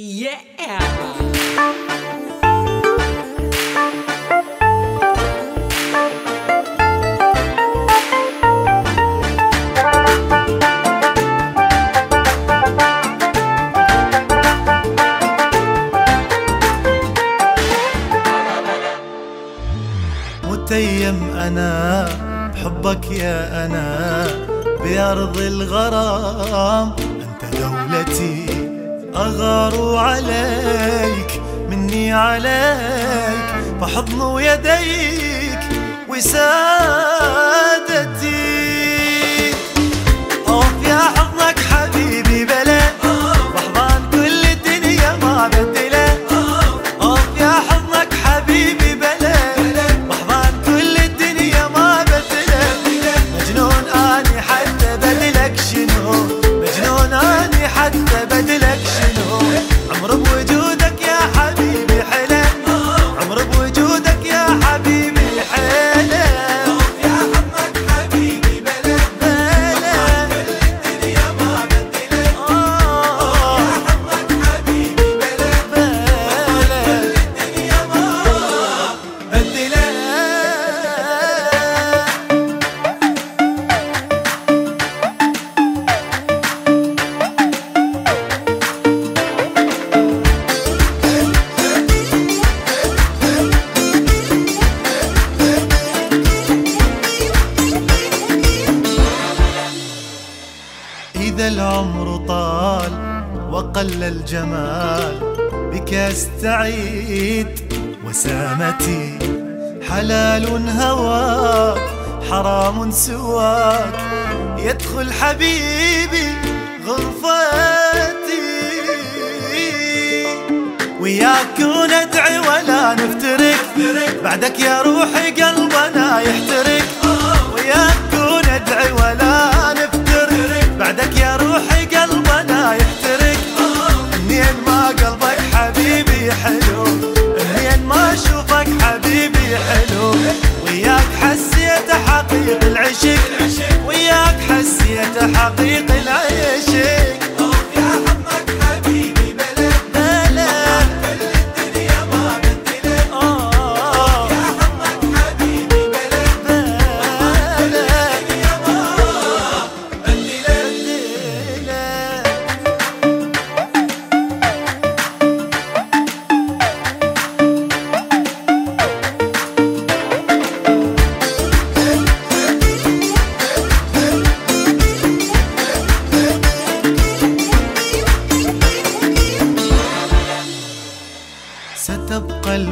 Yeah! متيم أنا بحبك يا أنا بأرض الغرام أنت دولتي أغار عليك مني عليك فحضن يديك وسادتي. أوف يا حضنك حبيبي بلا وحضان كل الدنيا ما بدله أوف يا حضنك حبيبي بلا وحضان كل الدنيا ما بدله مجنون آني حتى إذا العمر طال وقل الجمال بك أستعيد وسامتي حلال هواك حرام سواك يدخل حبيبي غرفتي وياك ندعي ولا نفترق بعدك يا روحي قلبنا يحترق وياك حلو وياك حسيت حقيق العشق وياك حسيت حقيق العشق.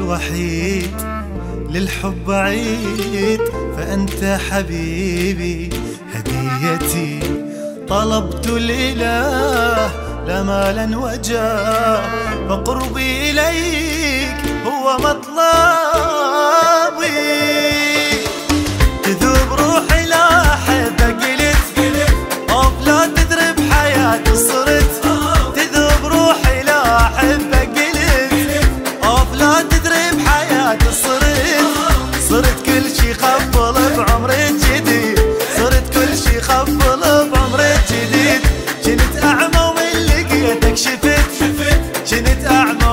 الوحيد للحب عيد فأنت حبيبي هديتي. طلبت الإله لا مالا وجاه فقربي إليك هو مطلبي. سنة أعمى.